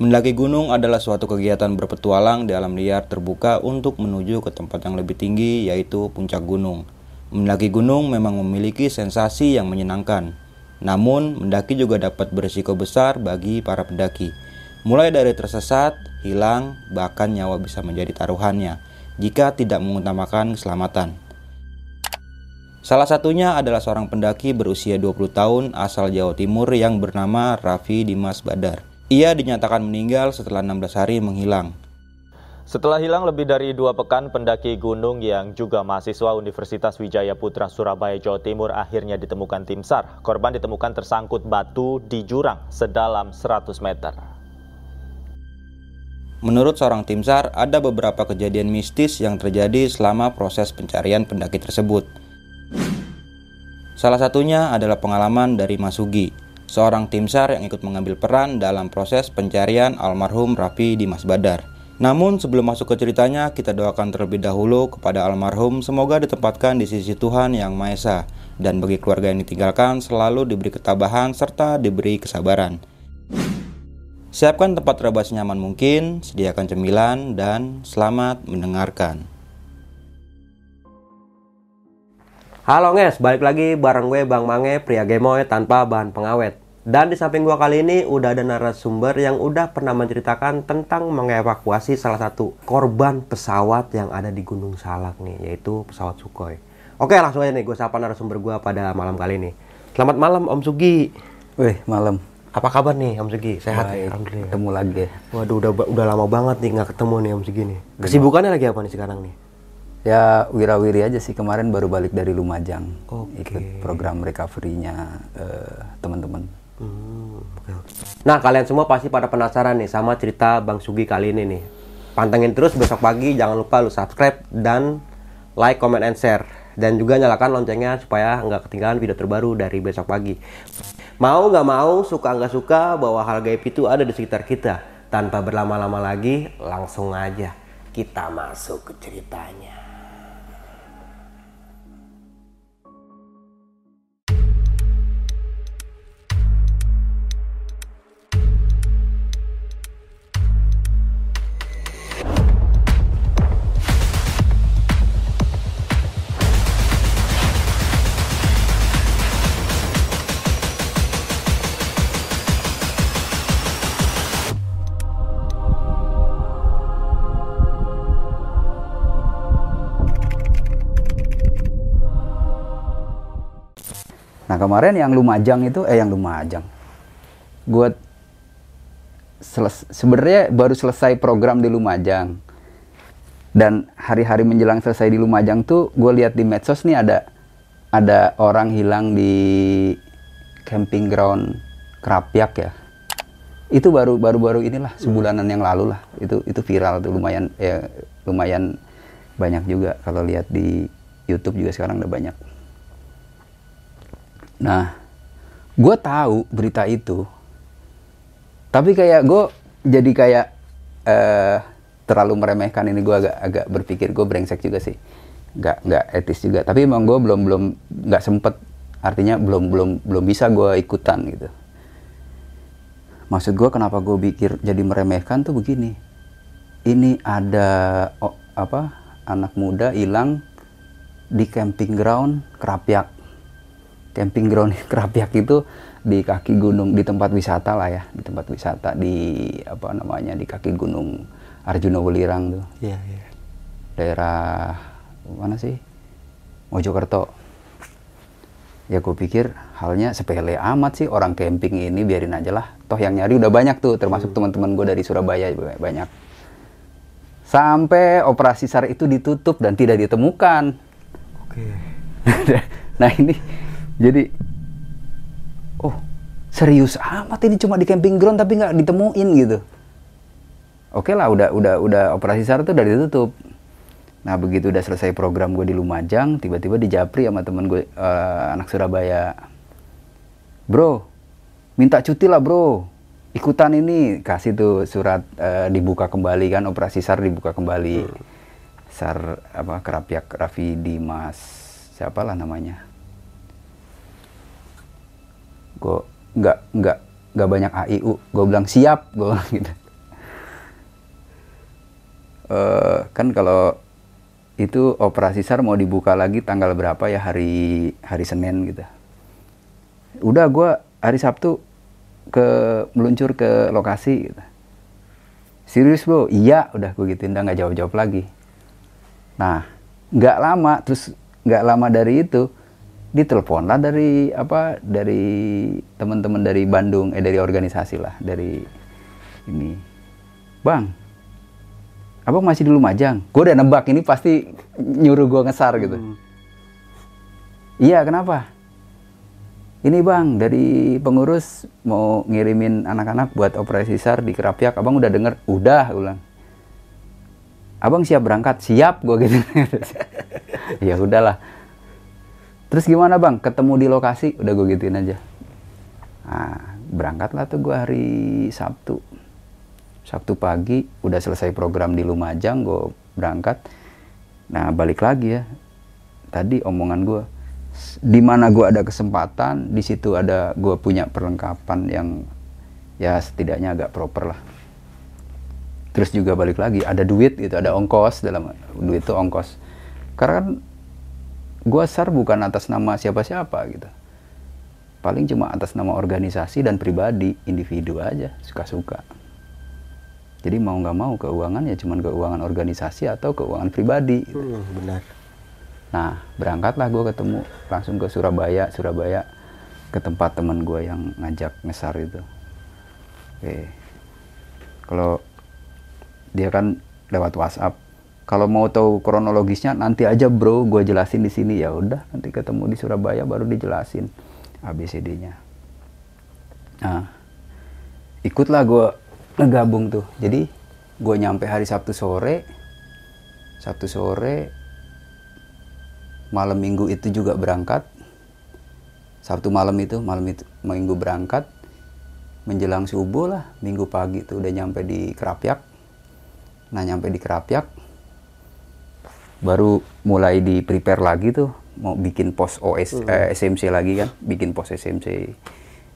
Mendaki gunung adalah suatu kegiatan berpetualang di alam liar terbuka untuk menuju ke tempat yang lebih tinggi yaitu puncak gunung. Mendaki gunung memang memiliki sensasi yang menyenangkan. Namun, mendaki juga dapat berisiko besar bagi para pendaki. Mulai dari tersesat, hilang, bahkan nyawa bisa menjadi taruhannya jika tidak mengutamakan keselamatan. Salah satunya adalah seorang pendaki berusia 20 tahun asal Jawa Timur yang bernama Raffi Dimas Badar. Ia dinyatakan meninggal setelah 16 hari menghilang. Setelah hilang lebih dari dua pekan, pendaki gunung yang juga mahasiswa Universitas Wijaya Putra Surabaya, Jawa Timur akhirnya ditemukan tim SAR. Korban ditemukan tersangkut batu di jurang sedalam 100 meter. Menurut seorang tim SAR, ada beberapa kejadian mistis yang terjadi selama proses pencarian pendaki tersebut. Salah satunya adalah pengalaman dari Masugi, seorang tim SAR yang ikut mengambil peran dalam proses pencarian almarhum Raffi Dimas Badar. Namun sebelum masuk ke ceritanya, kita doakan terlebih dahulu kepada almarhum semoga ditempatkan di sisi Tuhan Yang Maha Esa dan bagi keluarga yang ditinggalkan selalu diberi ketabahan serta diberi kesabaran. Siapkan tempat terbaik senyaman mungkin, sediakan cemilan, dan selamat mendengarkan. Halo nges, balik lagi bareng gue Bang Mange, pria gemoy tanpa bahan pengawet. Dan di samping gua kali ini udah ada narasumber yang udah pernah menceritakan tentang mengevakuasi salah satu korban pesawat yang ada di Gunung Salak nih, yaitu pesawat Sukhoi. Oke, langsung aja nih gue sapa narasumber gua pada malam kali ini. Selamat malam Om Sugi. Wih, malam. Apa kabar nih Om Sugi? Sehat Baik, ya? Alhamdulillah. Ketemu lagi. Waduh, udah udah lama banget nih nggak ketemu nih Om Sugi nih. Kesibukannya lagi apa nih sekarang nih? Ya, wirawiri aja sih. Kemarin baru balik dari Lumajang. Oke. Ikut program recovery-nya eh, teman-teman. Hmm. Nah, kalian semua pasti pada penasaran nih sama cerita Bang Sugi kali ini nih. Pantengin terus besok pagi, jangan lupa lu subscribe dan like, comment, and share. Dan juga nyalakan loncengnya supaya nggak ketinggalan video terbaru dari besok pagi. Mau nggak mau, suka nggak suka, bahwa hal gaib itu ada di sekitar kita. Tanpa berlama-lama lagi, langsung aja kita masuk ke ceritanya. Kemarin yang Lumajang itu eh yang Lumajang. Gue sebenarnya baru selesai program di Lumajang. Dan hari-hari menjelang selesai di Lumajang tuh gue lihat di medsos nih ada ada orang hilang di camping ground Kerapyak ya. Itu baru baru baru inilah sebulanan yang lalu lah. Itu itu viral tuh lumayan ya lumayan banyak juga kalau lihat di YouTube juga sekarang udah banyak. Nah, gue tahu berita itu, tapi kayak gue jadi kayak eh terlalu meremehkan ini. Gue agak agak berpikir gue brengsek juga sih, nggak nggak etis juga. Tapi emang gue belum belum nggak sempet, artinya belum belum belum bisa gue ikutan gitu. Maksud gue kenapa gue pikir jadi meremehkan tuh begini, ini ada oh, apa anak muda hilang di camping ground Kerapyak camping ground Kerapyak itu di kaki gunung di tempat wisata lah ya di tempat wisata di apa namanya di kaki gunung Arjuna Welirang tuh. Iya, iya. daerah mana sih? Mojokerto. Ya gue pikir halnya sepele amat sih orang camping ini biarin aja lah. Toh yang nyari udah banyak tuh termasuk teman-teman gue dari Surabaya banyak. Sampai operasi SAR itu ditutup dan tidak ditemukan. Oke. nah ini jadi oh serius amat ini cuma di camping ground tapi nggak ditemuin gitu. Oke lah udah udah udah operasi SAR itu udah ditutup. Nah begitu udah selesai program gue di Lumajang tiba-tiba di Japri sama temen gue eh, anak Surabaya. Bro minta cuti lah bro. Ikutan ini. Kasih tuh surat eh, dibuka kembali kan operasi SAR dibuka kembali. SAR apa Kerapyak Raffi Dimas siapalah namanya gue nggak nggak nggak banyak AIU gue bilang siap gue gitu eh, kan kalau itu operasi SAR mau dibuka lagi tanggal berapa ya hari hari Senin gitu. Udah gue hari Sabtu ke meluncur ke lokasi gitu. Serius bro? Iya, udah gue gituin, udah nggak jawab-jawab lagi. Nah, nggak lama, terus nggak lama dari itu, ditelepon lah dari apa dari teman-teman dari Bandung, eh dari organisasi lah, dari ini, bang, abang masih di Lumajang. Gue udah nebak ini pasti nyuruh gue ngesar gitu. Iya, kenapa? Ini bang, dari pengurus mau ngirimin anak-anak buat operasi SAR di Kerapiak. Abang udah denger? Udah, gue bilang. Abang siap berangkat? Siap, gue gitu. ya udahlah. Terus gimana bang? Ketemu di lokasi? Udah gue gituin aja. Nah, berangkatlah tuh gue hari Sabtu. Sabtu pagi, udah selesai program di Lumajang, gue berangkat. Nah, balik lagi ya. Tadi omongan gue, di mana gue ada kesempatan, di situ ada gue punya perlengkapan yang ya setidaknya agak proper lah. Terus juga balik lagi, ada duit gitu, ada ongkos dalam duit itu ongkos. Karena kan gue sar bukan atas nama siapa-siapa gitu. Paling cuma atas nama organisasi dan pribadi, individu aja, suka-suka. Jadi mau nggak mau keuangan ya cuman keuangan organisasi atau keuangan pribadi. Gitu. Hmm, benar. Nah, berangkatlah gue ketemu langsung ke Surabaya, Surabaya ke tempat teman gue yang ngajak ngesar itu. Oke. Kalau dia kan lewat WhatsApp. Kalau mau tahu kronologisnya nanti aja bro, gue jelasin di sini ya udah. Nanti ketemu di Surabaya baru dijelasin ABCD-nya. Nah, ikutlah gue ngegabung tuh. Jadi gue nyampe hari Sabtu sore, Sabtu sore malam minggu itu juga berangkat Sabtu malam itu malam itu minggu berangkat menjelang subuh lah minggu pagi itu udah nyampe di Kerapyak nah nyampe di Kerapyak baru mulai di prepare lagi tuh mau bikin pos OS eh, SMC lagi kan bikin pos SMC eh,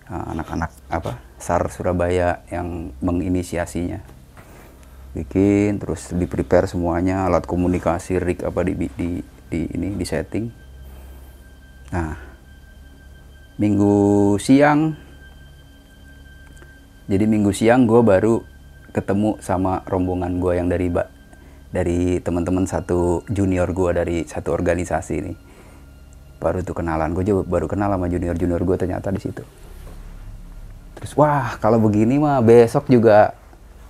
anak-anak apa SAR Surabaya yang menginisiasinya. Bikin terus di prepare semuanya alat komunikasi rig apa di, di di ini di setting. Nah minggu siang jadi minggu siang gue baru ketemu sama rombongan gue yang dari ba- dari teman-teman satu junior gue dari satu organisasi ini. Baru tuh kenalan. Gue juga baru kenal sama junior junior gue ternyata di situ. Terus wah kalau begini mah besok juga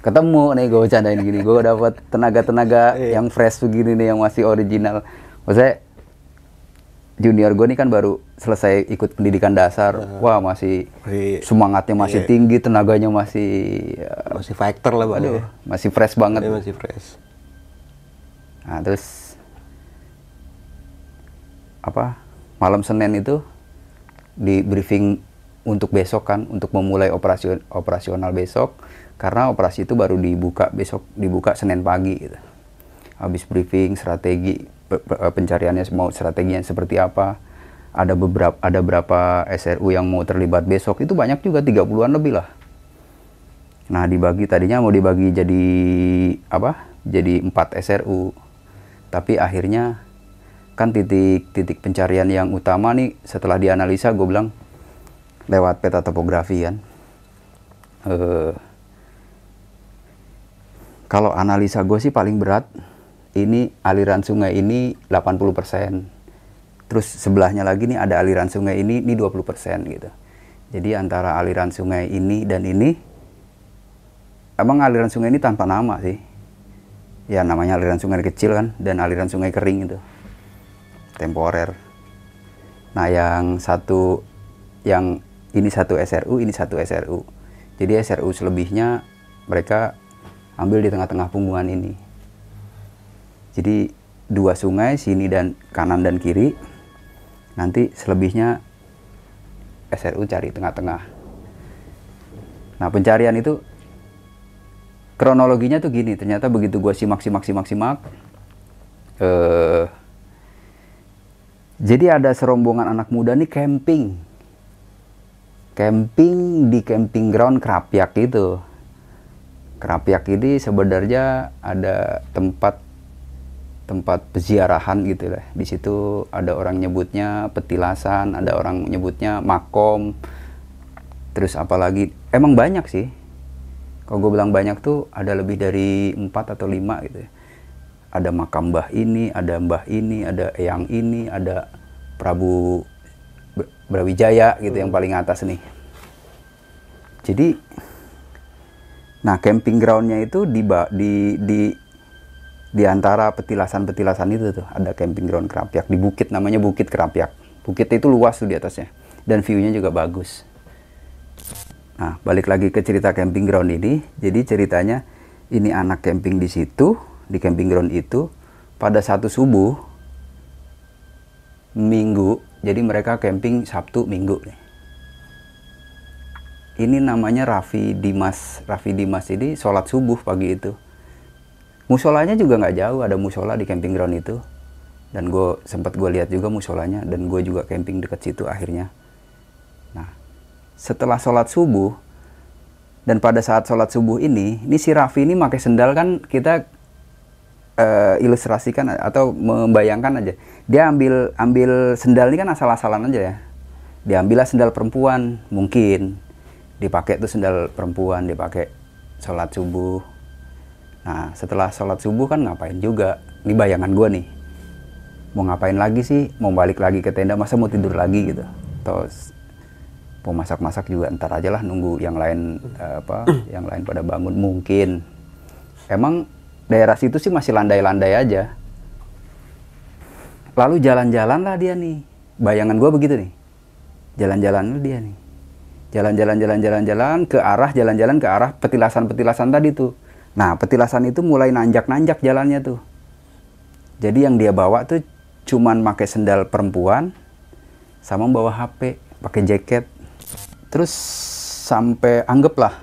ketemu nih gue bercandain gini. Gue dapat tenaga-tenaga yang fresh begini nih yang masih original. Maksudnya junior gue nih kan baru selesai ikut pendidikan dasar. Wah masih semangatnya masih iya. tinggi tenaganya masih ya, Masih fighter lah, Pak. aduh, masih fresh banget. Dia masih fresh. Nah terus apa malam Senin itu di briefing untuk besok kan untuk memulai operasi operasional besok karena operasi itu baru dibuka besok dibuka Senin pagi gitu. Habis briefing strategi pe- pencariannya mau strateginya seperti apa. Ada beberapa ada berapa SRU yang mau terlibat besok itu banyak juga 30-an lebih lah. Nah, dibagi tadinya mau dibagi jadi apa? Jadi 4 SRU. Tapi akhirnya kan titik-titik pencarian yang utama nih setelah dianalisa gue bilang lewat peta topografi kan. Eh, kalau analisa gue sih paling berat ini aliran sungai ini 80%. Terus sebelahnya lagi nih ada aliran sungai ini ini 20% gitu. Jadi antara aliran sungai ini dan ini emang aliran sungai ini tanpa nama sih. Ya namanya aliran sungai kecil kan dan aliran sungai kering itu. Temporer. Nah, yang satu yang ini satu SRU, ini satu SRU. Jadi SRU selebihnya mereka ambil di tengah-tengah punggungan ini. Jadi dua sungai sini dan kanan dan kiri. Nanti selebihnya SRU cari tengah-tengah. Nah pencarian itu kronologinya tuh gini. Ternyata begitu gua simak simak simak simak. Eh, jadi ada serombongan anak muda nih camping. Camping di camping ground Kerapyak itu. Kerapiak ini sebenarnya ada tempat tempat peziarahan gitu lah. Di situ ada orang nyebutnya petilasan, ada orang nyebutnya makom. Terus apalagi emang banyak sih. Kalau gue bilang banyak tuh ada lebih dari empat atau lima gitu. ya. Ada makam mbah ini, ada mbah ini, ada eyang ini, ada Prabu Br- Brawijaya gitu yang paling atas nih. Jadi Nah, camping groundnya itu di di di di antara petilasan-petilasan itu tuh ada camping ground Kerapiak di bukit namanya Bukit Kerapiak. Bukit itu luas tuh di atasnya dan view-nya juga bagus. Nah, balik lagi ke cerita camping ground ini. Jadi ceritanya ini anak camping di situ, di camping ground itu pada satu subuh Minggu. Jadi mereka camping Sabtu Minggu nih ini namanya Raffi Dimas. Raffi Dimas ini sholat subuh pagi itu. Musolanya juga nggak jauh, ada musola di camping ground itu. Dan gue sempat gue lihat juga musolanya, dan gue juga camping dekat situ akhirnya. Setelah sholat subuh, dan pada saat sholat subuh ini, ini si Raffi ini pakai sendal kan kita eh, ilustrasikan atau membayangkan aja. Dia ambil ambil sendal ini kan asal-asalan aja ya. Diambillah sendal perempuan, mungkin. Dipakai tuh sendal perempuan dipakai sholat subuh. Nah setelah sholat subuh kan ngapain juga? Ini bayangan gue nih. Mau ngapain lagi sih? Mau balik lagi ke tenda masa mau tidur lagi gitu? Terus mau masak-masak juga ntar aja lah nunggu yang lain eh, apa yang lain pada bangun mungkin emang daerah situ sih masih landai-landai aja lalu jalan-jalan lah dia nih bayangan gue begitu nih jalan-jalan dia nih jalan-jalan jalan-jalan jalan ke arah jalan-jalan ke arah petilasan-petilasan tadi tuh. Nah, petilasan itu mulai nanjak-nanjak jalannya tuh. Jadi yang dia bawa tuh cuman pakai sendal perempuan sama bawa HP, pakai jaket. Terus sampai anggaplah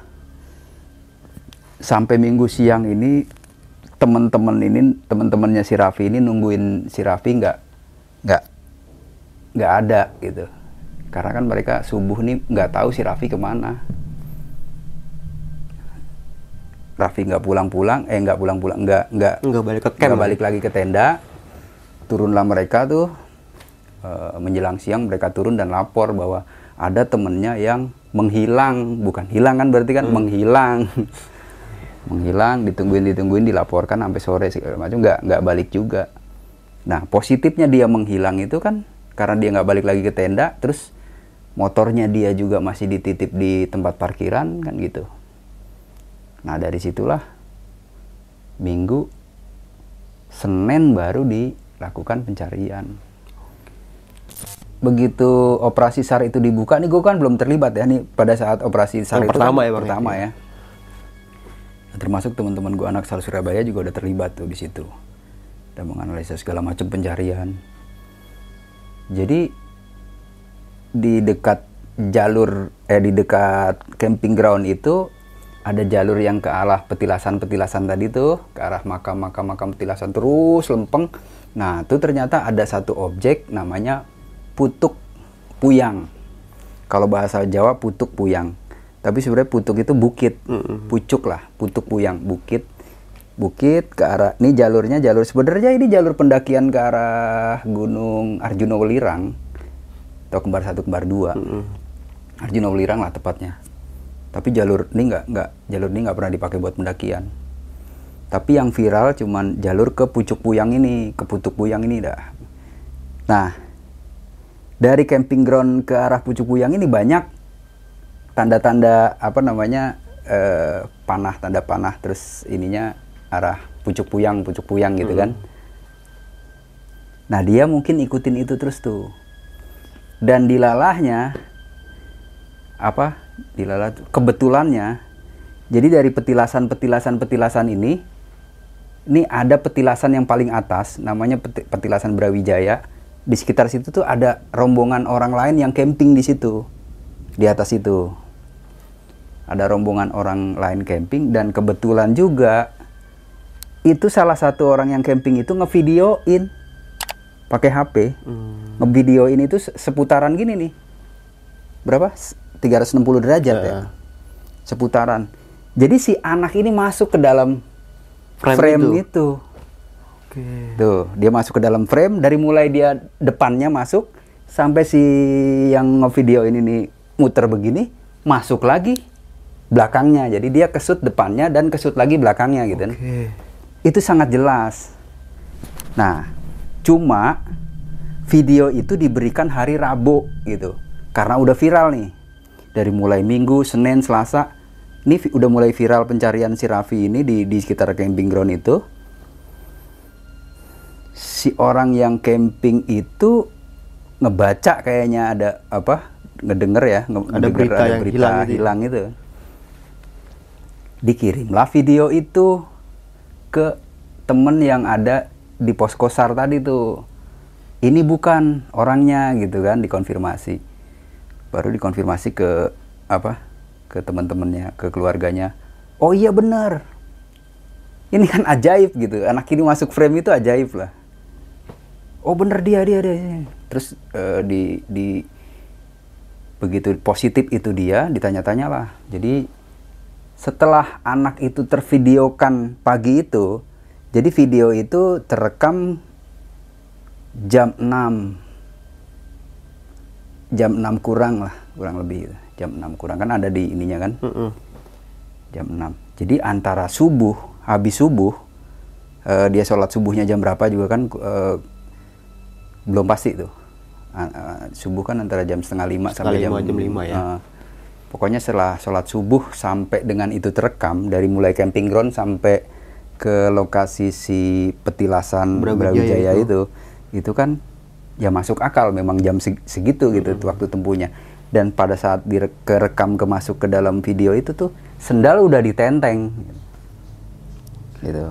sampai minggu siang ini teman-teman ini teman-temannya si Raffi ini nungguin si Raffi nggak nggak nggak ada gitu. Karena kan mereka subuh nih nggak tahu si Raffi ke mana. Raffi nggak pulang-pulang eh nggak pulang-pulang nggak nggak Nggak balik ke nggak camp. balik lagi ke tenda. Turunlah mereka tuh eh, menjelang siang mereka turun dan lapor bahwa ada temennya yang menghilang. Bukan hilang kan berarti kan? Menghilang. Menghilang ditungguin ditungguin dilaporkan sampai sore segala macam. Nggak nggak balik juga. Nah positifnya dia menghilang itu kan karena dia nggak balik lagi ke tenda terus motornya dia juga masih dititip di tempat parkiran kan gitu. Nah dari situlah minggu senin baru dilakukan pencarian begitu operasi SAR itu dibuka nih gue kan belum terlibat ya nih pada saat operasi SAR Yang itu pertama kan ya, Bang, pertama ya? ya termasuk teman-teman gue anak sal Surabaya juga udah terlibat tuh di situ. Dan menganalisa segala macam pencarian. Jadi di dekat jalur eh di dekat camping ground itu ada jalur yang ke arah petilasan-petilasan tadi tuh ke arah makam-makam makam petilasan terus lempeng. Nah itu ternyata ada satu objek namanya putuk puyang. Kalau bahasa Jawa putuk puyang. Tapi sebenarnya putuk itu bukit. Pucuk lah putuk puyang. Bukit bukit ke arah ini jalurnya jalur sebenarnya ini jalur pendakian ke arah Gunung Arjuna Welirang atau kembar satu kembar dua. Arjuna Welirang lah tepatnya. Tapi jalur ini nggak nggak jalur ini nggak pernah dipakai buat pendakian. Tapi yang viral cuman jalur ke Pucuk Puyang ini ke Putuk Puyang ini dah. Nah dari camping ground ke arah Pucuk Puyang ini banyak tanda-tanda apa namanya eh, panah tanda panah terus ininya arah Pucuk Puyang Pucuk Puyang gitu kan. Nah dia mungkin ikutin itu terus tuh. Dan dilalahnya apa dilalah kebetulannya jadi dari petilasan petilasan petilasan ini ini ada petilasan yang paling atas namanya peti- petilasan Brawijaya di sekitar situ tuh ada rombongan orang lain yang camping di situ di atas itu ada rombongan orang lain camping dan kebetulan juga itu salah satu orang yang camping itu ngevideoin pakai HP ngevideoin itu se- seputaran gini nih. Berapa? S- 360 derajat ya? Seputaran. Jadi si anak ini masuk ke dalam Frame frame, itu. itu. Oke. Tuh, dia masuk ke dalam frame dari mulai dia depannya masuk sampai si yang video ini nih muter begini masuk lagi belakangnya. Jadi dia kesut depannya dan kesut lagi belakangnya gitu. Oke. Itu sangat jelas. Nah, cuma video itu diberikan hari Rabu gitu. Karena udah viral nih. Dari mulai Minggu, Senin, Selasa. Ini udah mulai viral pencarian si Raffi ini di di sekitar camping ground itu. Si orang yang camping itu ngebaca kayaknya ada apa? ngedenger ya, nge- Ada ngedenger berita yang hilang gitu ya? hilang itu. Dikirimlah video itu ke temen yang ada di pos kosar tadi tuh. Ini bukan orangnya gitu kan, dikonfirmasi. Baru dikonfirmasi ke apa? Ke teman-temannya, ke keluarganya. Oh iya benar. Ini kan ajaib gitu. Anak ini masuk frame itu ajaib lah. Oh bener dia dia dia. Terus eh, di di begitu positif itu dia ditanya-tanya lah. Jadi setelah anak itu tervideokan pagi itu, jadi video itu terekam jam 6 jam 6 kurang lah, kurang lebih gitu. Jam 6 kurang kan ada di ininya kan? Mm-mm. Jam 6. Jadi antara subuh, habis subuh eh, dia sholat subuhnya jam berapa juga kan eh, belum pasti tuh. Ah, subuh kan antara jam setengah lima Setengah sampai jam lima, jam lima ya. ah. pokoknya setelah sholat subuh sampai dengan itu terekam dari mulai camping ground sampai ke lokasi si petilasan Brawijaya itu. itu. itu kan ya masuk akal memang jam seg- segitu gitu waktu tempuhnya dan pada saat direkam ke masuk ke dalam video itu tuh sendal udah ditenteng gitu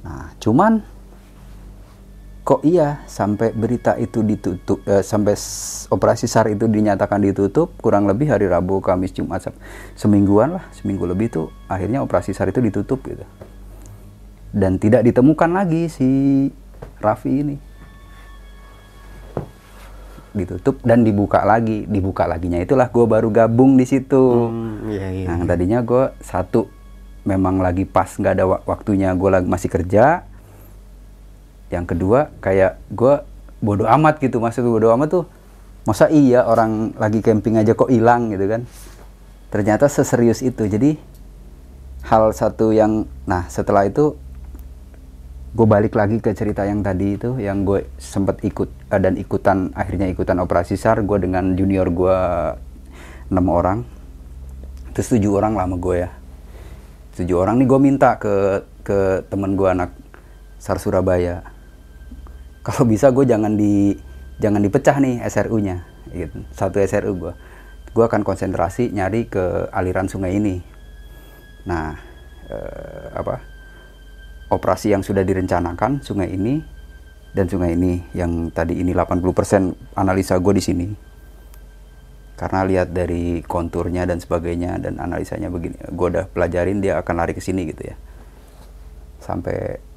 nah cuman kok iya? Sampai berita itu ditutup eh, sampai operasi SAR itu dinyatakan ditutup kurang lebih hari Rabu Kamis Jumat Sab- semingguan lah seminggu lebih tuh akhirnya operasi SAR itu ditutup gitu. Dan tidak ditemukan lagi si Raffi ini. Ditutup dan dibuka lagi dibuka laginya. Itulah gue baru gabung di situ. Hmm, iya, iya. Nah, tadinya gue satu memang lagi pas nggak ada wak- waktunya gue lagi masih kerja. Yang kedua kayak gue bodoh amat gitu maksud gue bodoh amat tuh masa iya orang lagi camping aja kok hilang gitu kan. Ternyata seserius itu. Jadi hal satu yang nah setelah itu gue balik lagi ke cerita yang tadi itu yang gue sempet ikut eh, dan ikutan akhirnya ikutan operasi SAR gue dengan junior gue enam orang terus tujuh orang lama gue ya tujuh orang nih gue minta ke ke temen gue anak SAR Surabaya kalau bisa gue jangan di jangan dipecah nih SRU-nya gitu. satu SRU gue gue akan konsentrasi nyari ke aliran sungai ini. Nah eh, apa operasi yang sudah direncanakan sungai ini dan sungai ini yang tadi ini 80% analisa gue di sini. Karena lihat dari konturnya dan sebagainya dan analisanya begini gue udah pelajarin dia akan lari ke sini gitu ya. Sampai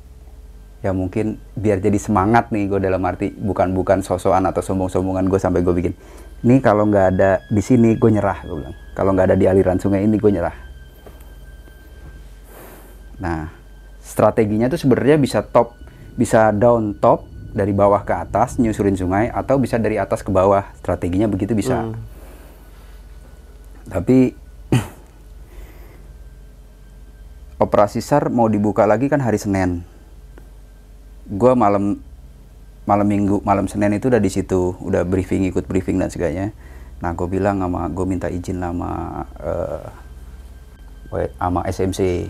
ya mungkin biar jadi semangat nih gue dalam arti bukan bukan sosokan atau sombong-sombongan gue sampai gue bikin ini kalau nggak ada di sini gue nyerah gue bilang kalau nggak ada di aliran sungai ini gue nyerah nah strateginya tuh sebenarnya bisa top bisa down top dari bawah ke atas nyusurin sungai atau bisa dari atas ke bawah strateginya begitu bisa Hmm. tapi operasi SAR mau dibuka lagi kan hari Senin. Gua malam malam Minggu, malam Senin itu udah di situ, udah briefing, ikut briefing dan sebagainya. Nah, gue bilang sama gue minta izin sama eh, we- sama SMC.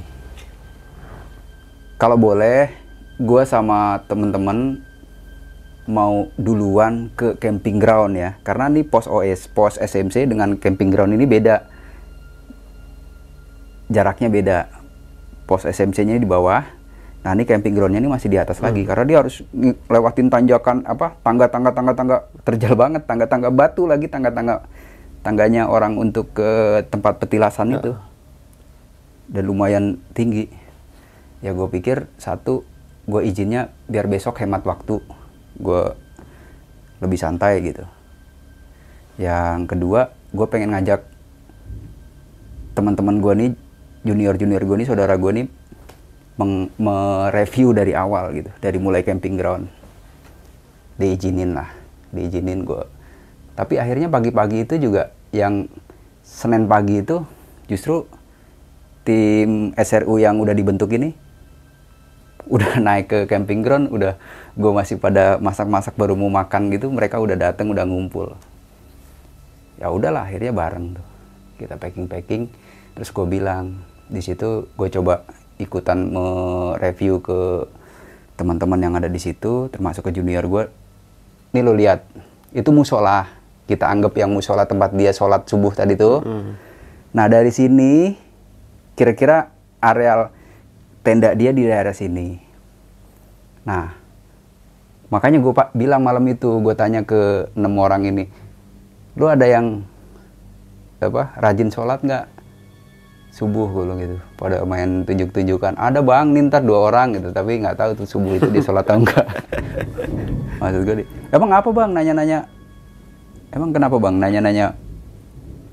Kalau boleh, gue sama temen-temen mau duluan ke camping ground ya, karena nih pos OS, pos SMC dengan camping ground ini beda jaraknya beda. Pos SMC-nya di bawah. Nah, ini camping ground-nya ini masih di atas lagi karena dia harus lewatin tanjakan apa? tangga-tangga tangga-tangga terjal banget, tangga-tangga batu lagi, tangga-tangga tangganya orang untuk ke tempat petilasan itu. Dan lumayan tinggi. Ya gue pikir satu gue izinnya biar besok hemat waktu. Gue lebih santai gitu. Yang kedua, gue pengen ngajak teman-teman gue nih junior junior gue nih saudara gue nih mereview dari awal gitu. Dari mulai camping ground. Diizinin lah. Diizinin gue tapi akhirnya pagi-pagi itu juga yang Senin pagi itu justru tim SRU yang udah dibentuk ini udah naik ke camping ground udah gue masih pada masak-masak baru mau makan gitu mereka udah datang udah ngumpul. Ya udahlah akhirnya bareng tuh. Kita packing packing terus gue bilang di situ gue coba ikutan mereview ke teman-teman yang ada di situ termasuk ke junior gue nih lo lihat itu musola. Kita anggap yang musola tempat dia sholat subuh tadi tuh. Nah dari sini kira-kira areal tenda dia di daerah sini. Nah makanya gue pak bilang malam itu gue tanya ke enam orang ini lu ada yang apa rajin sholat nggak subuh gue bilang gitu. Pada main tunjuk-tunjukkan ada bang nih ntar dua orang gitu. Tapi nggak tahu tuh subuh itu dia sholat atau enggak maksud gue di, emang apa bang? Nanya-nanya. Emang kenapa bang? Nanya-nanya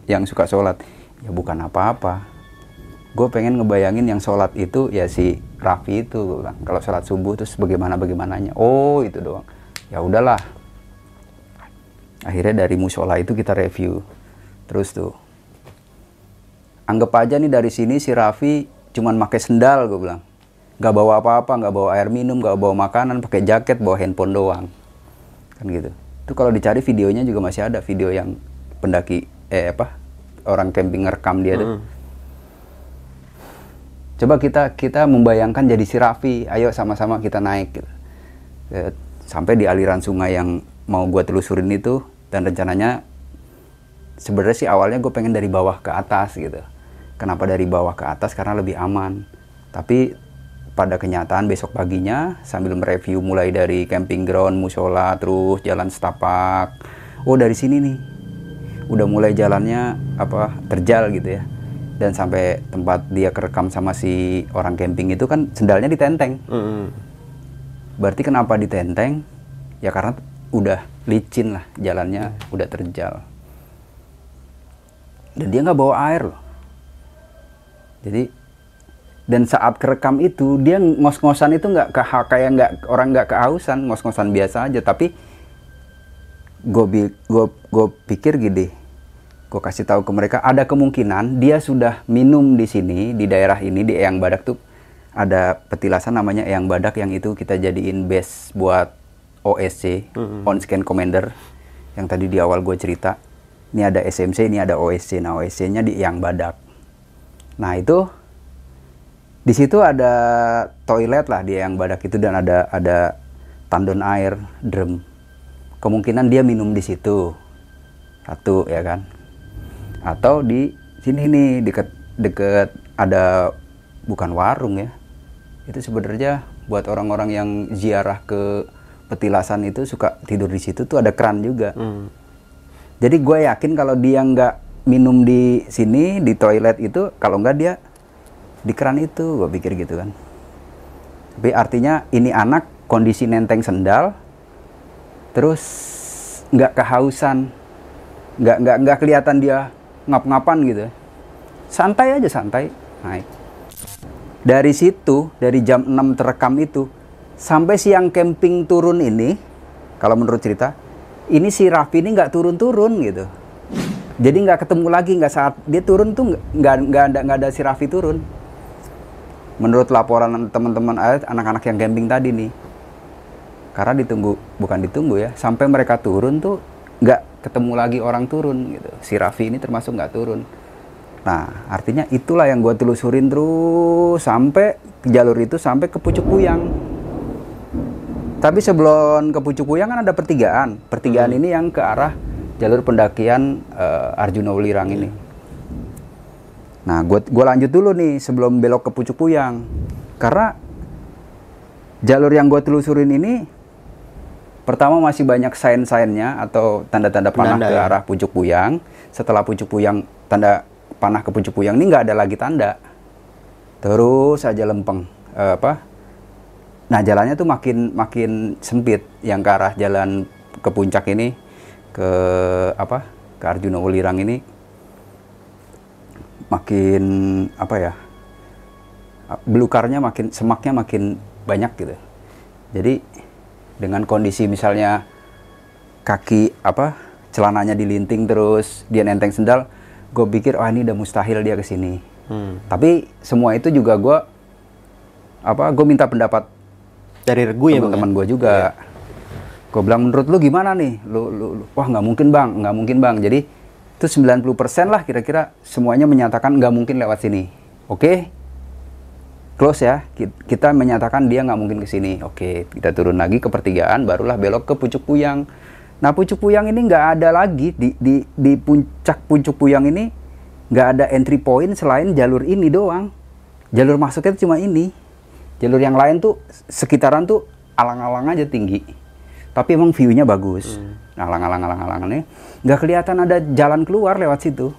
yang suka sholat. Ya bukan apa-apa. Gue pengen ngebayangin yang sholat itu ya si Raffi itu gue bilang. Kalau sholat subuh terus bagaimana bagaimananya oh itu doang. Ya udahlah. Akhirnya dari musola itu kita review. Terus tuh anggap aja nih dari sini si Raffi cuman pakai sendal gue bilang. Nggak bawa apa-apa nggak bawa air minum nggak bawa makanan pakai jaket bawa handphone doang. Kan gitu. Itu kalau dicari videonya juga masih ada video yang pendaki eh apa orang camping ngerekam dia tuh. Coba kita kita membayangkan jadi si Raffi ayo sama-sama kita naik gitu. Eh, sampai di aliran sungai yang mau gue telusurin itu dan rencananya sebenarnya sih awalnya gue pengen dari bawah ke atas gitu kenapa dari bawah ke atas? Karena lebih aman. Tapi pada kenyataan besok paginya sambil mereview mulai dari camping ground musola terus jalan setapak. Oh dari sini nih. Udah mulai jalannya apa terjal gitu ya. Dan sampai tempat dia kerekam sama si orang camping itu kan sendalnya ditenteng. Berarti kenapa ditenteng? Ya karena udah licin lah jalannya udah terjal. Dan dia nggak bawa air loh jadi dan saat kerekam itu dia ngos-ngosan itu nggak ke kayak nggak orang nggak kehausan ngos-ngosan biasa aja. Tapi gue gue pikir gini gue kasih tahu ke mereka ada kemungkinan dia sudah minum di sini di daerah ini di Eyang Badak tuh ada petilasan namanya Eyang Badak yang itu kita jadiin base buat OSC on scan commander. Yang tadi di awal gue cerita ini ada SMC ini ada OSC nah OSC nya di Eyang Badak nah itu di situ ada toilet lah di Eyang Badak itu dan ada ada tandon air drum. Kemungkinan dia minum di situ. Satu ya kan? Atau di sini nih deket deket ada bukan warung ya. Itu sebenarnya buat orang-orang yang ziarah ke petilasan itu suka tidur di situ tuh ada keran juga. Jadi gue yakin kalau dia nggak minum di sini di toilet itu kalau nggak dia di keran itu gue pikir gitu kan. Tapi artinya ini anak kondisi nenteng sendal terus nggak kehausan nggak nggak nggak kelihatan dia ngap-ngapan gitu. Santai aja santai naik. Dari situ dari jam 6 terekam itu sampai siang camping turun ini kalau menurut cerita ini si Raffi ini nggak turun-turun gitu jadi nggak ketemu lagi nggak saat dia turun tuh nggak- nggak ada nggak ada si Raffi turun. Menurut laporan teman-teman eh, anak-anak yang camping tadi nih. Karena ditunggu bukan ditunggu ya sampai mereka turun tuh nggak ketemu lagi orang turun gitu. Si Raffi ini termasuk nggak turun. Nah artinya itulah yang gue telusurin terus sampai jalur itu sampai ke Pucuk Puyang. Tapi sebelum ke Pucuk Puyang kan ada pertigaan. Pertigaan ini yang ke arah jalur pendakian eh, Arjuna Ulirang ini Nah, gue gua lanjut dulu nih sebelum belok ke Pucuk Puyang. Karena jalur yang gue telusurin ini pertama masih banyak sign-signnya atau tanda-tanda panah Penanda ke ya? arah Pucuk Puyang. Setelah Pucuk Puyang tanda panah ke Pucuk Puyang ini nggak ada lagi tanda. Terus aja lempeng Eh, apa? Nah, jalannya tuh makin makin sempit yang ke arah jalan ke puncak ini ke apa? ke Arjuna Ulirang ini makin apa ya belukarnya makin semaknya makin banyak gitu jadi dengan kondisi misalnya kaki apa celananya dilinting terus dia nenteng sendal gue pikir oh ini udah mustahil dia ke sini hmm. tapi semua itu juga gue apa gue minta pendapat dari regu ya teman-teman gue juga yeah. Gue bilang menurut lu gimana nih? Lu, lu, lu. Wah nggak mungkin bang. Nggak mungkin bang. Jadi itu 90% lah kira-kira semuanya menyatakan nggak mungkin lewat sini. Oke? Okay? close ya. Kita menyatakan dia nggak mungkin ke sini. Oke kita turun lagi ke pertigaan barulah belok ke pucuk puyang. Nah pucuk puyang ini nggak ada lagi. Di, di, di puncak pucuk puyang ini nggak ada entry point selain jalur ini doang. Jalur masuknya cuma ini. Jalur yang lain tuh sekitaran tuh alang-alang aja tinggi. Tapi emang view-nya bagus. Hmm. Alang-alang alang-alang ini nggak kelihatan ada jalan keluar lewat situ.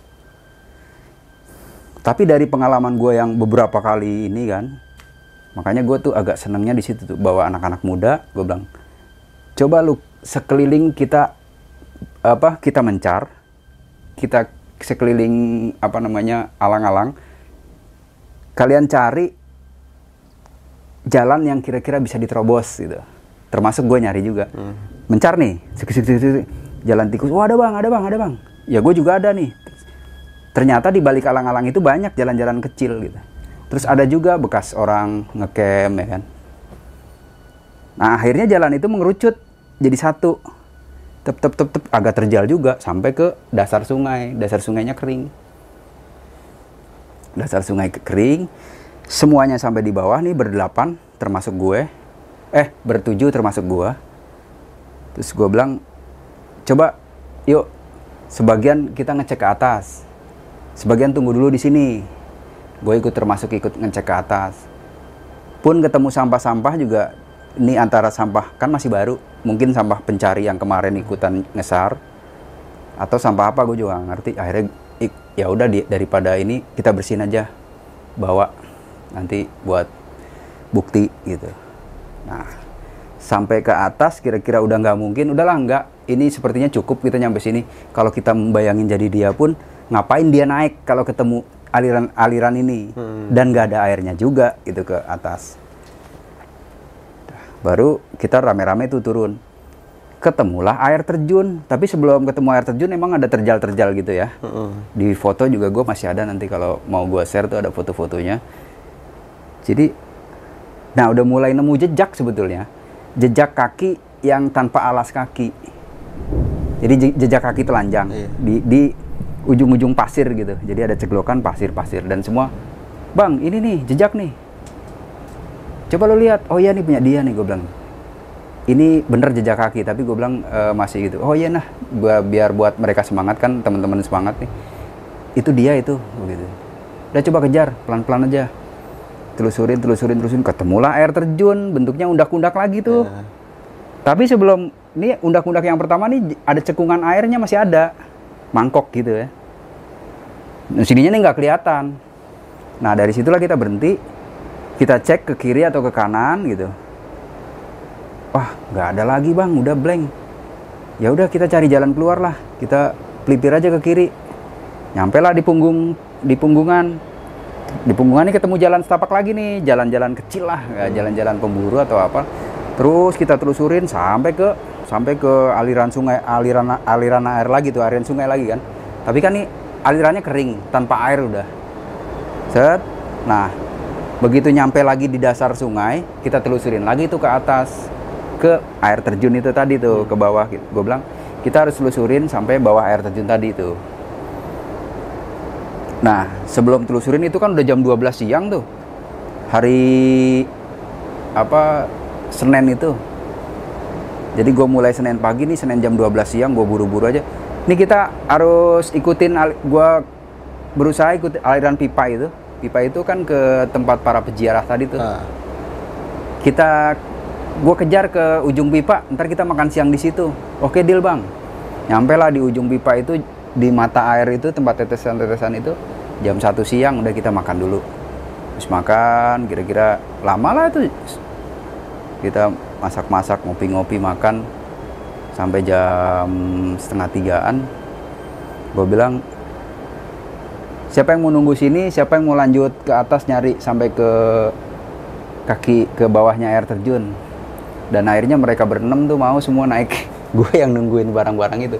Tapi dari pengalaman gue yang beberapa kali ini kan, makanya gue tuh agak senengnya di situ tuh bawa anak-anak muda. Gue bilang, coba lu sekeliling kita apa kita mencar kita sekeliling apa namanya alang-alang kalian cari jalan yang kira-kira bisa diterobos gitu termasuk gue nyari juga. Hmm. mencar nih jalan tikus wah oh, ada bang ada bang ada bang. Ya gue juga ada nih. Ternyata di balik alang-alang itu banyak jalan-jalan kecil gitu. Terus ada juga bekas orang ngecamp ya kan. Nah akhirnya jalan itu mengerucut jadi satu. Tep tep tep tep agak terjal juga sampai ke dasar sungai. Dasar sungainya kering. Dasar sungai kering. Semuanya sampai di bawah nih berdelapan termasuk gue eh bertujuh termasuk gue terus gue bilang coba yuk sebagian kita ngecek ke atas. Sebagian tunggu dulu di sini. Gue ikut termasuk ikut ngecek ke atas. Pun ketemu sampah-sampah juga ini antara sampah kan masih baru. Mungkin sampah pencari yang kemarin ikutan ngesar. Atau sampah apa gue juga ngerti. Akhirnya ya udah daripada ini kita bersihin aja. Bawa nanti buat bukti gitu nah sampai ke atas kira-kira udah nggak mungkin udahlah nggak. Ini sepertinya cukup kita nyampe sini. Kalau kita membayangin jadi dia pun ngapain dia naik kalau ketemu aliran-aliran ini? Hmm. dan nggak ada airnya juga itu ke atas. Baru kita rame-rame itu turun. Ketemulah air terjun. Tapi sebelum ketemu air terjun emang ada terjal-terjal gitu ya. Uh-uh. di foto juga gue masih ada nanti kalau mau gue share tuh ada foto-fotonya. Jadi nah udah mulai nemu jejak sebetulnya. Jejak kaki yang tanpa alas kaki. Jadi jejak kaki telanjang. Iya. di di ujung-ujung pasir gitu. Jadi ada ceglokan pasir-pasir. Dan semua bang ini nih jejak nih. Coba lo lihat. Oh iya nih punya dia nih gue bilang. Ini bener jejak kaki tapi gue bilang e, masih gitu. Oh iya nah gua, biar buat mereka semangat kan teman-teman semangat nih. Itu dia itu begitu udah coba kejar pelan-pelan aja telusurin telusurin telusurin ketemulah air terjun bentuknya undak-undak lagi tuh. Yeah. tapi sebelum ini undak-undak yang pertama nih ada cekungan airnya masih ada. Mangkok gitu ya. Nah, sininya nih nggak kelihatan. Nah dari situlah kita berhenti. Kita cek ke kiri atau ke kanan gitu. Wah nggak ada lagi bang. Udah blank. Ya udah kita cari jalan keluar lah kita pelipir aja ke kiri. Nyampe lah di punggung di punggungan di punggungan ini ketemu jalan setapak lagi nih jalan-jalan kecil lah jalan-jalan pemburu atau apa terus kita telusurin sampai ke sampai ke aliran sungai aliran aliran air lagi tuh aliran sungai lagi kan tapi kan nih alirannya kering tanpa air udah set nah Begitu nyampe lagi di dasar sungai, kita telusurin lagi tuh ke atas ke air terjun itu tadi tuh hmm. ke bawah. Gue bilang kita harus telusurin sampai bawah air terjun tadi tuh. Nah, sebelum telusurin itu kan udah jam 12 siang tuh. Hari apa Senin itu. Jadi gue mulai Senin pagi nih, Senin jam 12 siang gue buru-buru aja. Ini kita harus ikutin gue berusaha ikut aliran pipa itu pipa itu kan ke tempat para peziarah tadi tuh. Ah. Kita gue kejar ke ujung pipa, ntar kita makan siang di situ. Oke deal bang. Nyampe lah di ujung pipa itu di mata air itu tempat tetesan-tetesan itu jam satu siang udah kita makan dulu. Terus makan kira-kira lama lah itu. Kita masak-masak ngopi-ngopi makan sampai jam setengah tigaan. Gue bilang siapa yang mau nunggu sini? Siapa yang mau lanjut ke atas nyari sampai ke kaki ke bawahnya air terjun? Dan akhirnya mereka berenam tuh mau semua naik. Gue yang nungguin barang-barang itu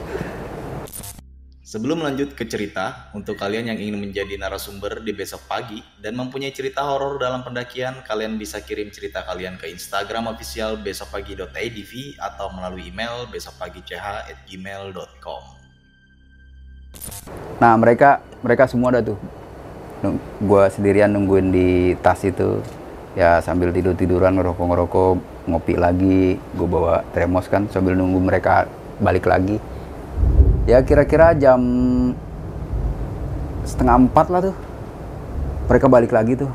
Sebelum lanjut ke cerita, untuk kalian yang ingin menjadi narasumber di besok pagi dan mempunyai cerita horor dalam pendakian, kalian bisa kirim cerita kalian ke Instagram official besokpagi.idv atau melalui email besokpagi.ch@gmail.com. Nah mereka mereka semua ada tuh. Gue sendirian nungguin di tas itu. Ya sambil tidur tiduran ngerokok ngerokok ngopi lagi. Gue bawa termos kan sambil nunggu mereka balik lagi. Ya kira-kira jam setengah empat lah tuh. Mereka balik lagi tuh.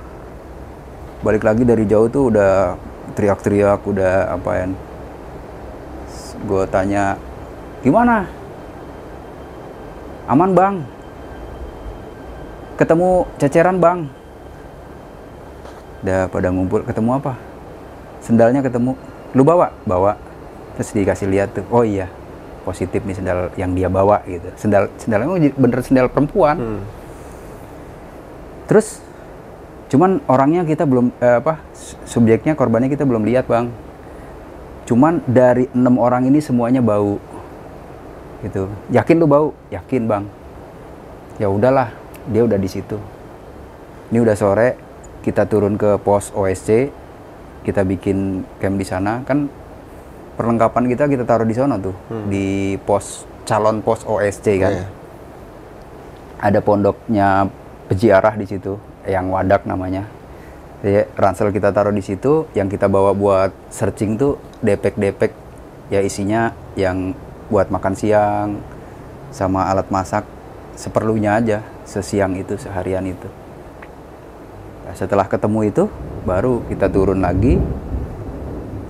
Balik lagi dari jauh tuh udah teriak-teriak, udah apa ya. Gue tanya, gimana? Aman bang. Ketemu ceceran bang. Udah pada ngumpul, ketemu apa? Sendalnya ketemu. Lu bawa? Bawa. Terus dikasih lihat tuh. Oh iya, positif nih sendal yang dia bawa gitu. Sendal sendalnya bener sendal perempuan. Hmm. Terus cuman orangnya kita belum eh, apa subjeknya korbannya kita belum lihat bang. Cuman dari enam orang ini semuanya bau gitu. Yakin lu bau? Yakin bang. Ya udahlah, dia udah di situ. Ini udah sore, kita turun ke pos OSC, kita bikin camp di sana kan perlengkapan kita kita taruh di sana tuh di pos calon pos OSC kan. Iya. Ada pondoknya peziarah di situ, yang wadak namanya. Jadi ransel kita taruh di situ, yang kita bawa buat searching tuh depek-depek ya isinya yang buat makan siang sama alat masak seperlunya aja sesiang itu seharian itu. Nah, setelah ketemu itu baru kita turun lagi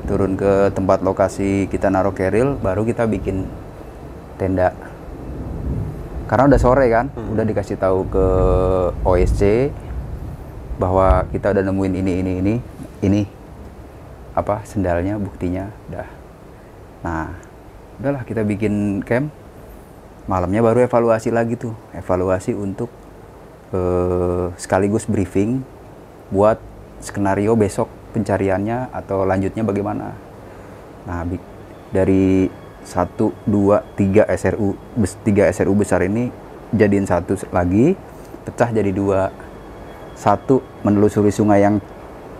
turun ke tempat lokasi kita naruh keril baru kita bikin tenda. Karena udah sore kan udah dikasih tahu ke OSC bahwa kita udah nemuin ini ini ini ini apa sendalnya buktinya udah nah udahlah kita bikin camp. Malamnya baru evaluasi lagi tuh evaluasi untuk eh, sekaligus briefing buat skenario besok pencariannya atau lanjutnya bagaimana. Nah, dari satu, dua, tiga SRU, tiga SRU besar ini jadiin satu lagi, pecah jadi dua. Satu menelusuri sungai yang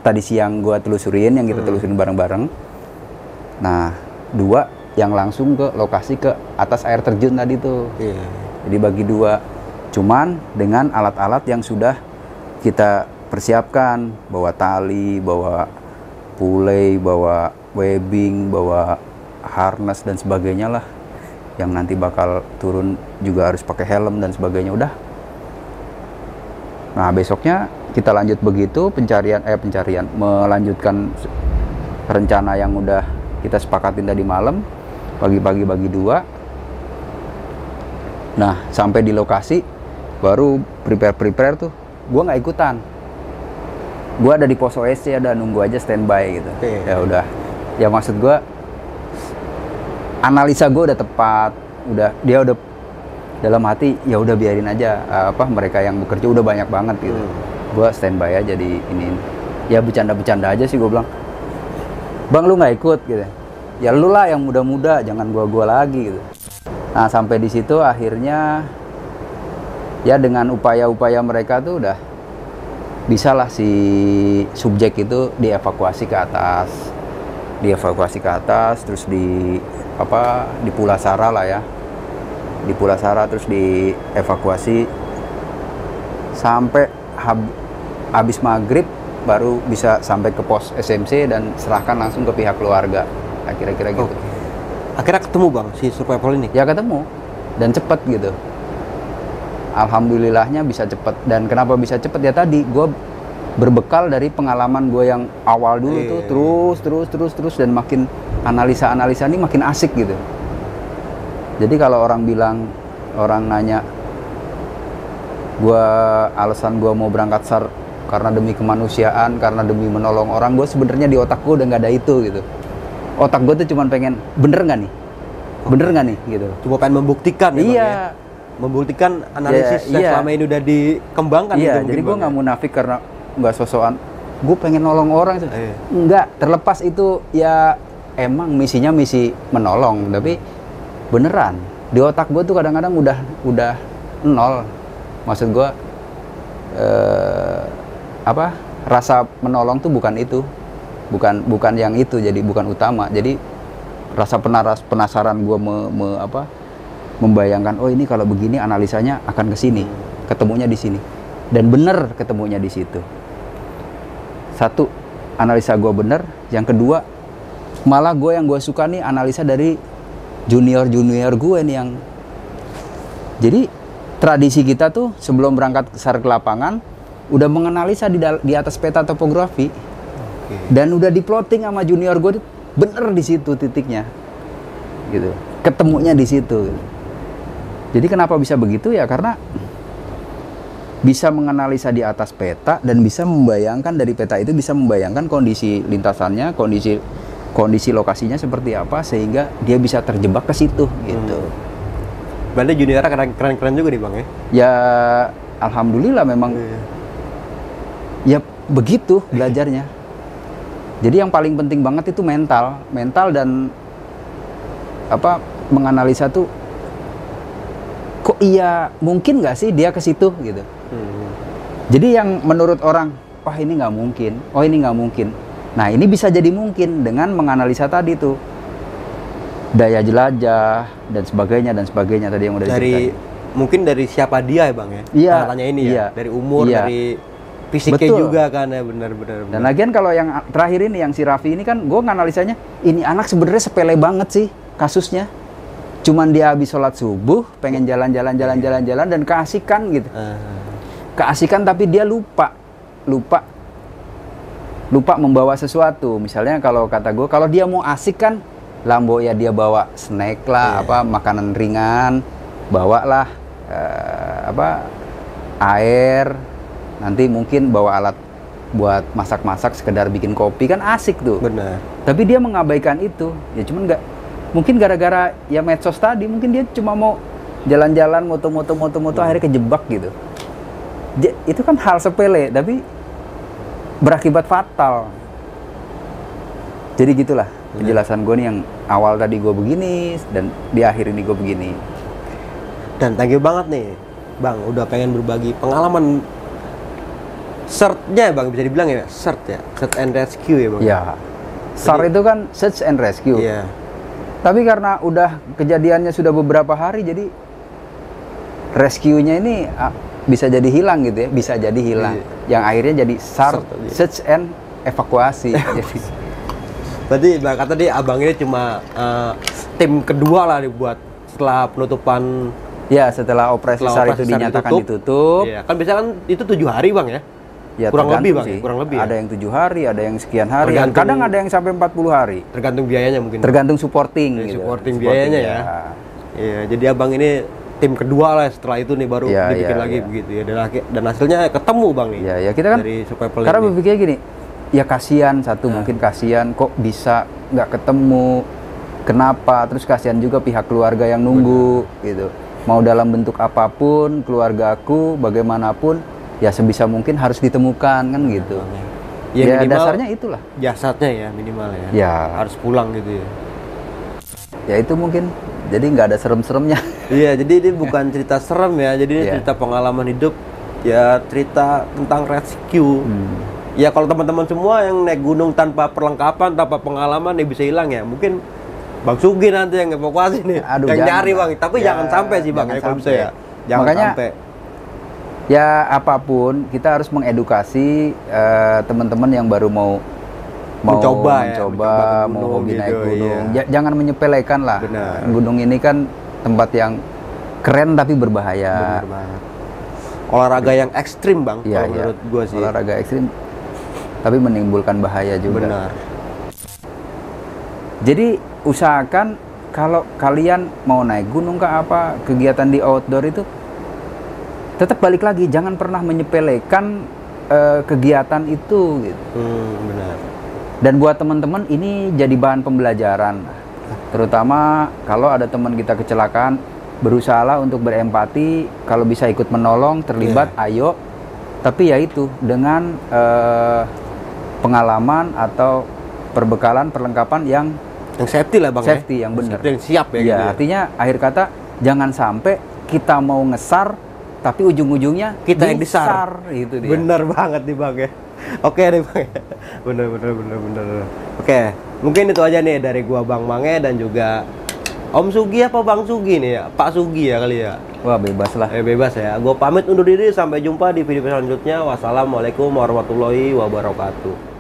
tadi siang gua telusurin, yang kita telusurin bareng-bareng. Nah, dua yang langsung ke lokasi ke atas air terjun tadi tuh. Iya. Jadi bagi dua, cuman dengan alat-alat yang sudah kita persiapkan, bawa tali, bawa pulei, bawa webbing, bawa harness dan sebagainya lah. Yang nanti bakal turun juga harus pakai helm dan sebagainya udah. Nah besoknya kita lanjut begitu pencarian eh pencarian melanjutkan rencana yang udah kita sepakatin tadi malam pagi-pagi bagi dua Nah, sampai di lokasi baru prepare-prepare tuh. Gua nggak ikutan. Gua ada di pos OSC ada nunggu aja standby gitu. Oke. Ya udah. Ya maksud gua analisa gua udah tepat, udah dia udah dalam hati ya udah biarin aja eh, apa mereka yang bekerja udah banyak banget gitu. Gua standby aja di ini. Ya bercanda-bercanda aja sih gua bilang. Bang lu nggak ikut gitu. Ya lu lah yang muda-muda, jangan gua-gua lagi gitu. Nah sampai di situ akhirnya ya dengan upaya-upaya mereka tuh udah bisa lah si subjek itu dievakuasi ke atas, dievakuasi ke atas, terus di apa di Pulasara lah ya, di Pulasara terus dievakuasi sampai hab- habis maghrib baru bisa sampai ke pos SMC dan serahkan langsung ke pihak keluarga, Nah, kira-kira gitu. Oke. Akhirnya ketemu bang si survival ini. ya ketemu dan cepet gitu alhamdulillahnya bisa cepet. Dan kenapa bisa cepet? Ya tadi gue berbekal dari pengalaman gue yang awal dulu Iya. tuh terus terus terus terus dan makin analisa analisa ini makin asik gitu. Jadi kalau orang bilang orang nanya gue alasan gue mau berangkat sar karena demi kemanusiaan karena demi menolong orang gue sebenarnya di otak gue udah nggak ada itu gitu. Otak gue tuh cuman pengen bener nggak nih? Bener nggak nih? gitu. Cuma pengen membuktikan ya, Bang, ya? Membuktikan analisis Ya, yang iya. selama ini udah dikembangkan iya gitu jadi gue nggak munafik karena nggak sosokan. Gue pengen nolong orang sih. Iya. nggak terlepas itu ya emang misinya misi menolong tapi beneran. Di otak gue tuh kadang-kadang udah udah nol. Maksud gue eh, apa rasa menolong tuh bukan itu. Bukan bukan yang itu jadi bukan utama. Jadi rasa penaras penasaran gue me, me- apa membayangkan oh ini kalau begini analisanya akan ke sini ketemunya di sini. Dan bener ketemunya di situ. Satu analisa gue bener yang kedua malah gue yang gue suka nih analisa dari junior junior gue nih yang jadi tradisi kita tuh sebelum berangkat besar ke lapangan udah menganalisa di, di atas peta topografi. Dan udah diplotting sama junior gue bener di situ titiknya. Gitu. Ketemunya di situ. gitu. Jadi kenapa bisa begitu? Ya karena bisa menganalisa di atas peta dan bisa membayangkan dari peta itu bisa membayangkan kondisi lintasannya kondisi kondisi lokasinya seperti apa sehingga dia bisa terjebak ke situ gitu. Berarti juniornya keren, keren keren juga nih bang ya? Ya alhamdulillah memang ya begitu belajarnya. Jadi yang paling penting banget itu mental. Mental dan apa menganalisa tuh kok iya mungkin nggak sih dia ke situ gitu jadi yang menurut orang wah ini nggak mungkin oh ini nggak mungkin nah ini bisa jadi mungkin dengan menganalisa tadi tuh daya jelajah dan sebagainya dan sebagainya tadi yang udah dari diceritain. mungkin dari siapa dia ya bang ya Iya, tanya ini iya. ya dari umur Iya. dari fisiknya Betul. juga kan ya benar-benar Dan lagian kalau yang terakhir ini yang si Raffi ini kan gue nganalisanya ini anak sebenarnya sepele banget sih kasusnya. Cuman dia habis sholat subuh, pengen jalan-jalan jalan-jalan jalan dan keasikan gitu. Ah, Keasikan tapi dia lupa, lupa, lupa membawa sesuatu. Misalnya kalau kata gue, kalau dia mau asik kan, lambo ya dia bawa snack lah, apa makanan ringan, bawalah eh, apa air, nanti mungkin bawa alat buat masak-masak sekedar bikin kopi kan asik tuh. benar Tapi dia mengabaikan itu. Ya cuman nggak mungkin gara-gara ya medsos tadi mungkin dia cuma mau jalan-jalan moto-moto moto-moto akhirnya kejebak gitu. Ja- itu kan hal sepele tapi berakibat fatal. Jadi gitulah penjelasan gue nih yang awal tadi gue begini dan di akhir ini gue begini. dan thank you banget nih bang udah pengen berbagi pengalaman searchnya bang bisa dibilang ya search ya search and rescue ya bang Ya, SAR itu kan search and rescue. iya Tapi karena udah kejadiannya sudah beberapa hari, jadi rescue-nya ini ah, bisa jadi hilang gitu ya, bisa jadi hilang. Yang akhirnya jadi SAR, tadi. search and evakuasi. jadi, berarti bang kata dia abang ini cuma eh, tim kedua lah dibuat setelah penutupan ya setelah operasi setelah SAR operasi itu dinyatakan ditutup. ditutup, Iya, kan biasanya kan itu tujuh hari bang ya ya kurang lebih bang sih. ya? kurang lebih ya? Ada yang tujuh hari, ada yang sekian hari, Tergantung- kadang ada yang sampai 40 hari. tergantung biayanya mungkin Tergantung supporting Ya, gitu. supporting biayanya ya. Iya, jadi abang ini tim kedua lah setelah itu nih baru Iya, dibikin iya, lagi iya. begitu ya dan, dan hasilnya ketemu bang nih Ya, ya kita kan dari karena ini. berpikirnya gini, ya kasihan satu Nah. mungkin kasihan kok bisa nggak ketemu, kenapa? Terus kasihan juga pihak keluarga yang nunggu gitu. Mau dalam bentuk apa pun, keluargaku bagaimanapun, ya sebisa mungkin harus ditemukan kan gitu. Ya, Ya, minimal dasarnya itulah. jasadnya ya minimal ya. Ya. Harus pulang gitu ya. Ya itu mungkin jadi nggak ada serem-seremnya. Iya, jadi ini bukan cerita serem ya. Jadi ini Iya. cerita pengalaman hidup. Ya cerita tentang rescue. Hmm. Ya kalau teman-teman semua yang naik gunung tanpa perlengkapan, tanpa pengalaman ya bisa hilang ya. Mungkin Bang Sugi nanti yang evakuasi nih. Aduh, yang jangan, nyari Bang. Tapi Ya, jangan sampai sih Bang jangan ya kalau bisa ya. Jangan Makanya- sampai. Ya apa pun kita harus mengedukasi eh, teman-teman yang baru mau mau Mencoba ya, mencoba, mencoba ke mau hobi gitu, naik gunung iya. Ja- jangan menyepelekan lah Benar. gunung ini kan tempat yang keren tapi berbahaya. Olahraga yang ekstrim Bang Iya, kalau iya. menurut gua sih. olahraga ekstrim tapi menimbulkan bahaya juga Benar. jadi usahakan kalau kalian mau naik gunung ke apa kegiatan di outdoor itu tetap balik lagi jangan pernah menyepelekan eh, kegiatan itu gitu Hmm, benar. Dan buat teman-teman ini jadi bahan pembelajaran. Terutama kalau ada teman kita kecelakaan, berusahalah untuk berempati kalau bisa ikut menolong terlibat ayo tapi ya itu dengan eh, pengalaman atau perbekalan perlengkapan yang Yang safety lah bang. safety ya? yang benar yang siap ya. Iya, gitu ya. artinya akhir kata jangan sampai kita mau ngesar tapi ujung-ujungnya Kita yang disar. gitu dia. Bener banget nih bang ya. Oke nih bang. ya. Bener bener bener bener. Oke, mungkin itu aja nih dari gua Bang Mange dan juga Om Sugi apa Bang Sugi nih ya? Pak Sugi ya kali ya. Wah bebas lah. Eh bebas ya. Gua pamit undur diri sampai jumpa di video selanjutnya. Wassalamualaikum warahmatullahi wabarakatuh.